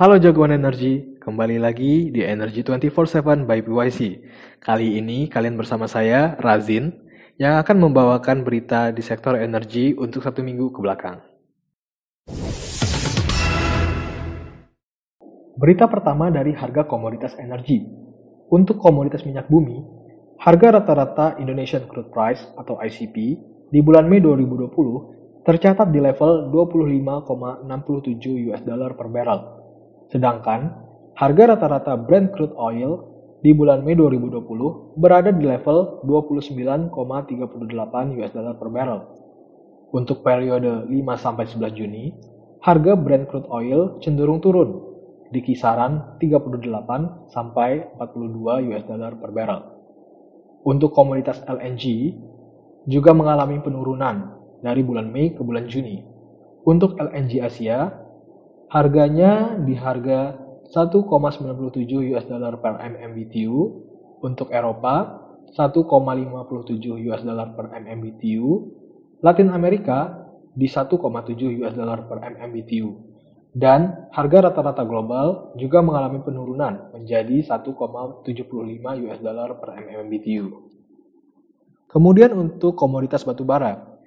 Halo jagoan energi, kembali lagi di Energy 24/7 by PYC. Kali ini kalian bersama saya, Razin, yang akan membawakan berita di sektor energi untuk satu minggu ke belakang. Berita pertama dari harga komoditas energi. Untuk komoditas minyak bumi, harga rata-rata Indonesian Crude Price atau ICP di bulan Mei 2020 tercatat di level 25,67 US dollar per barrel. Sedangkan harga rata-rata Brent crude oil di bulan Mei 2020 berada di level 29,38 US dollar per barrel. Untuk periode 5 sampai 11 Juni, harga Brent crude oil cenderung turun di kisaran 38 sampai 42 US dollar per barrel. Untuk komoditas LNG juga mengalami penurunan dari bulan Mei ke bulan Juni. Untuk LNG Asia, harganya di harga 1,97 US dollar per MMBTU, untuk Eropa 1,57 US dollar per MMBTU, Latin Amerika di 1,7 US dollar per MMBTU dan harga rata-rata global juga mengalami penurunan menjadi 1,75 US dollar per MMBTU. Kemudian untuk komoditas batubara,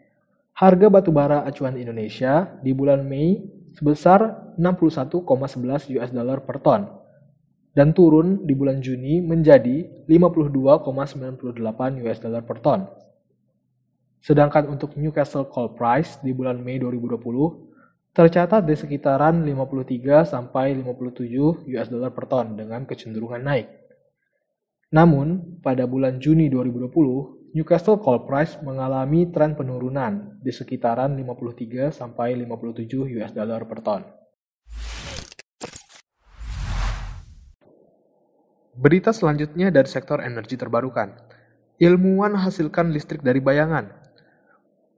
harga batubara acuan Indonesia di bulan Mei sebesar 61,11 US dollar per ton dan turun di bulan Juni menjadi 52,98 US dollar per ton. Sedangkan untuk Newcastle Coal Price di bulan Mei 2020 tercatat di sekitaran 53 sampai 57 US dollar per ton dengan kecenderungan naik. Namun, pada bulan Juni 2020, Newcastle Coal Price mengalami tren penurunan di sekitaran 53 sampai 57 US dollar per ton. Berita selanjutnya dari sektor energi terbarukan. Ilmuwan hasilkan listrik dari bayangan.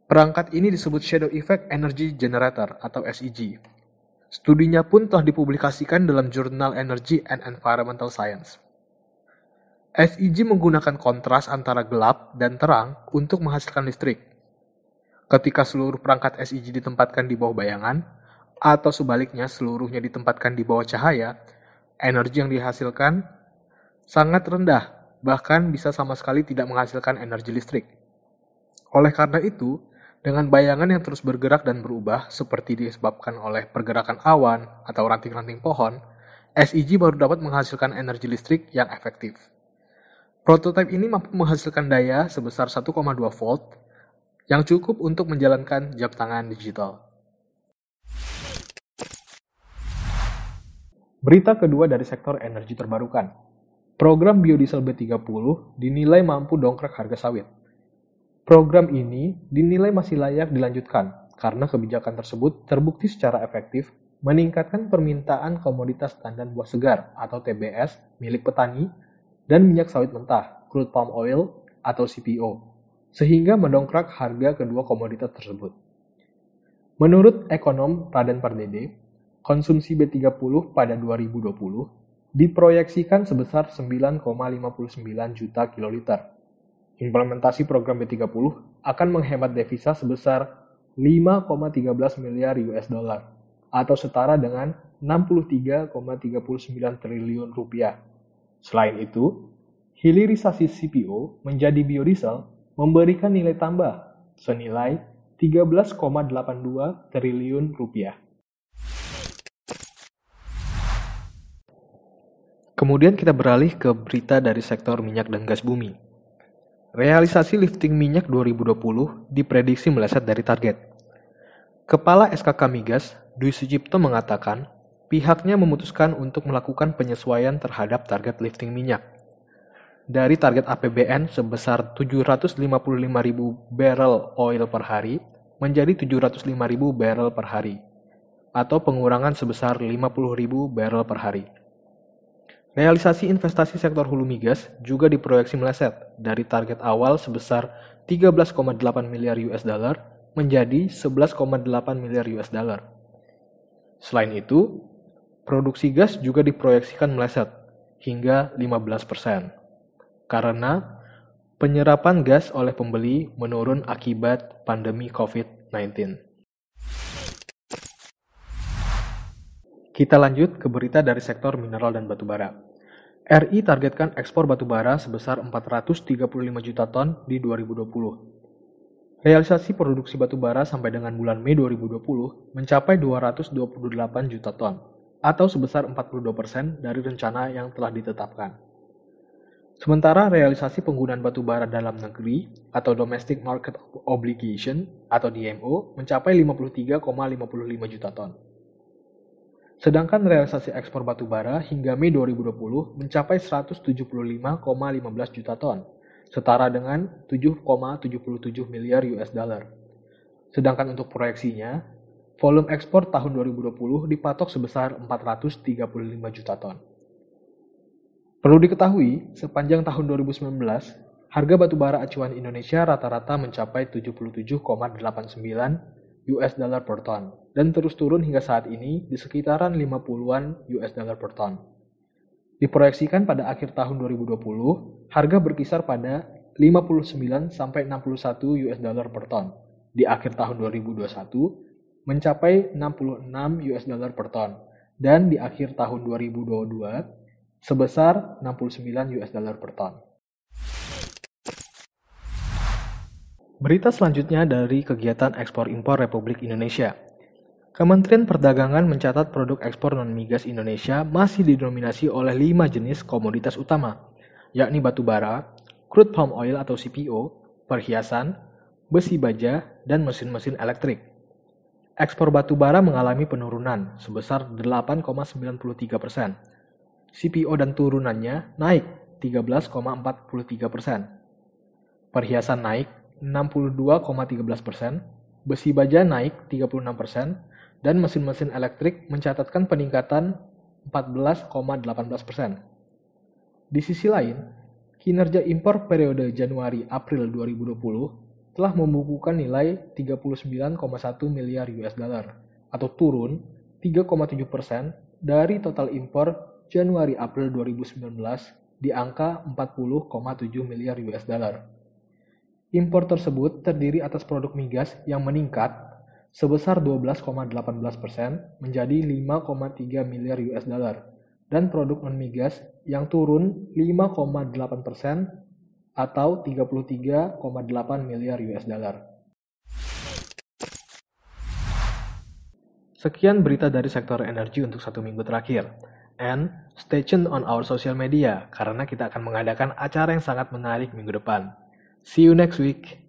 Perangkat ini disebut Shadow Effect Energy Generator atau SEG. Studinya pun telah dipublikasikan dalam jurnal Energy and Environmental Science. SEG menggunakan kontras antara gelap dan terang untuk menghasilkan listrik. Ketika seluruh perangkat SEG ditempatkan di bawah bayangan, atau sebaliknya seluruhnya ditempatkan di bawah cahaya, energi yang dihasilkan sangat rendah, bahkan bisa sama sekali tidak menghasilkan energi listrik. Oleh karena itu, dengan bayangan yang terus bergerak dan berubah seperti disebabkan oleh pergerakan awan atau ranting-ranting pohon, SEG baru dapat menghasilkan energi listrik yang efektif. Prototipe ini mampu menghasilkan daya sebesar 1,2 volt yang cukup untuk menjalankan jam tangan digital. Berita kedua dari sektor energi terbarukan. Program biodiesel B30 dinilai mampu dongkrak harga sawit. Program ini dinilai masih layak dilanjutkan karena kebijakan tersebut terbukti secara efektif meningkatkan permintaan komoditas tandan buah segar atau TBS milik petani dan minyak sawit mentah, crude palm oil atau CPO, sehingga mendongkrak harga kedua komoditas tersebut. Menurut ekonom Raden Pardede, konsumsi B30 pada 2020 diproyeksikan sebesar 9,59 juta kiloliter Implementasi program B30 akan menghemat devisa sebesar 5,13 miliar US dollar atau setara dengan 63,39 triliun rupiah. Selain itu, hilirisasi CPO menjadi biodiesel memberikan nilai tambah senilai 13,82 triliun rupiah. Kemudian kita beralih ke berita dari sektor minyak dan gas bumi. Realisasi lifting minyak 2020 diprediksi meleset dari target. Kepala SKK Migas, Dwi Sucipto mengatakan, pihaknya memutuskan untuk melakukan penyesuaian terhadap target lifting minyak. Dari target APBN sebesar 755.000 barrel oil per hari menjadi 705.000 barrel per hari, atau pengurangan sebesar 50.000 barrel per hari. Realisasi investasi sektor hulu migas juga diproyeksi meleset dari target awal sebesar 13,8 miliar US dollar menjadi 11,8 miliar US dollar. Selain itu, produksi gas juga diproyeksikan meleset hingga 15% karena penyerapan gas oleh pembeli menurun akibat pandemi COVID-19. Kita lanjut ke berita dari sektor mineral dan batubara. RI targetkan ekspor batubara sebesar 435 juta ton di 2020. Realisasi produksi batubara sampai dengan bulan Mei 2020 mencapai 228 juta ton, atau sebesar 42% dari rencana yang telah ditetapkan. Sementara realisasi penggunaan batubara dalam negeri atau Domestic Market Obligation atau DMO mencapai 53,55 juta ton. Sedangkan realisasi ekspor batu bara hingga Mei 2020 mencapai 175,15 juta ton, setara dengan 7,77 miliar US dollar. Sedangkan untuk proyeksinya, volume ekspor tahun 2020 dipatok sebesar 435 juta ton. Perlu diketahui, sepanjang tahun 2019, harga batu bara acuan Indonesia rata-rata mencapai 77,89 US dollar per ton dan terus turun hingga saat ini di sekitaran 50-an US dollar per ton. Diproyeksikan pada akhir tahun 2020, harga berkisar pada 59 sampai 61 US dollar per ton. Di akhir tahun 2021 mencapai 66 US dollar per ton dan di akhir tahun 2022 sebesar 69 US dollar per ton. Berita selanjutnya dari kegiatan ekspor-impor Republik Indonesia. Kementerian Perdagangan mencatat produk ekspor non-migas Indonesia masih didominasi oleh lima jenis komoditas utama, yakni batu bara, crude palm oil atau CPO, perhiasan, besi baja, dan mesin-mesin elektrik. Ekspor batu bara mengalami penurunan sebesar 8,93 persen. CPO dan turunannya naik 13,43 persen. Perhiasan naik 62,13 persen, besi baja naik 36 persen, dan mesin-mesin elektrik mencatatkan peningkatan 14,18 persen. Di sisi lain, kinerja impor periode Januari-April 2020 telah membukukan nilai 39,1 miliar US dollar atau turun 3,7 persen dari total impor Januari-April 2019 di angka 40,7 miliar US dollar. Impor tersebut terdiri atas produk migas yang meningkat sebesar 12,18 persen menjadi 5,3 miliar US dollar dan produk non-migas yang turun 5,8 persen atau 33,8 miliar US dollar. Sekian berita dari sektor energi untuk satu minggu terakhir. And stay tuned on our social media karena kita akan mengadakan acara yang sangat menarik minggu depan. See you next week.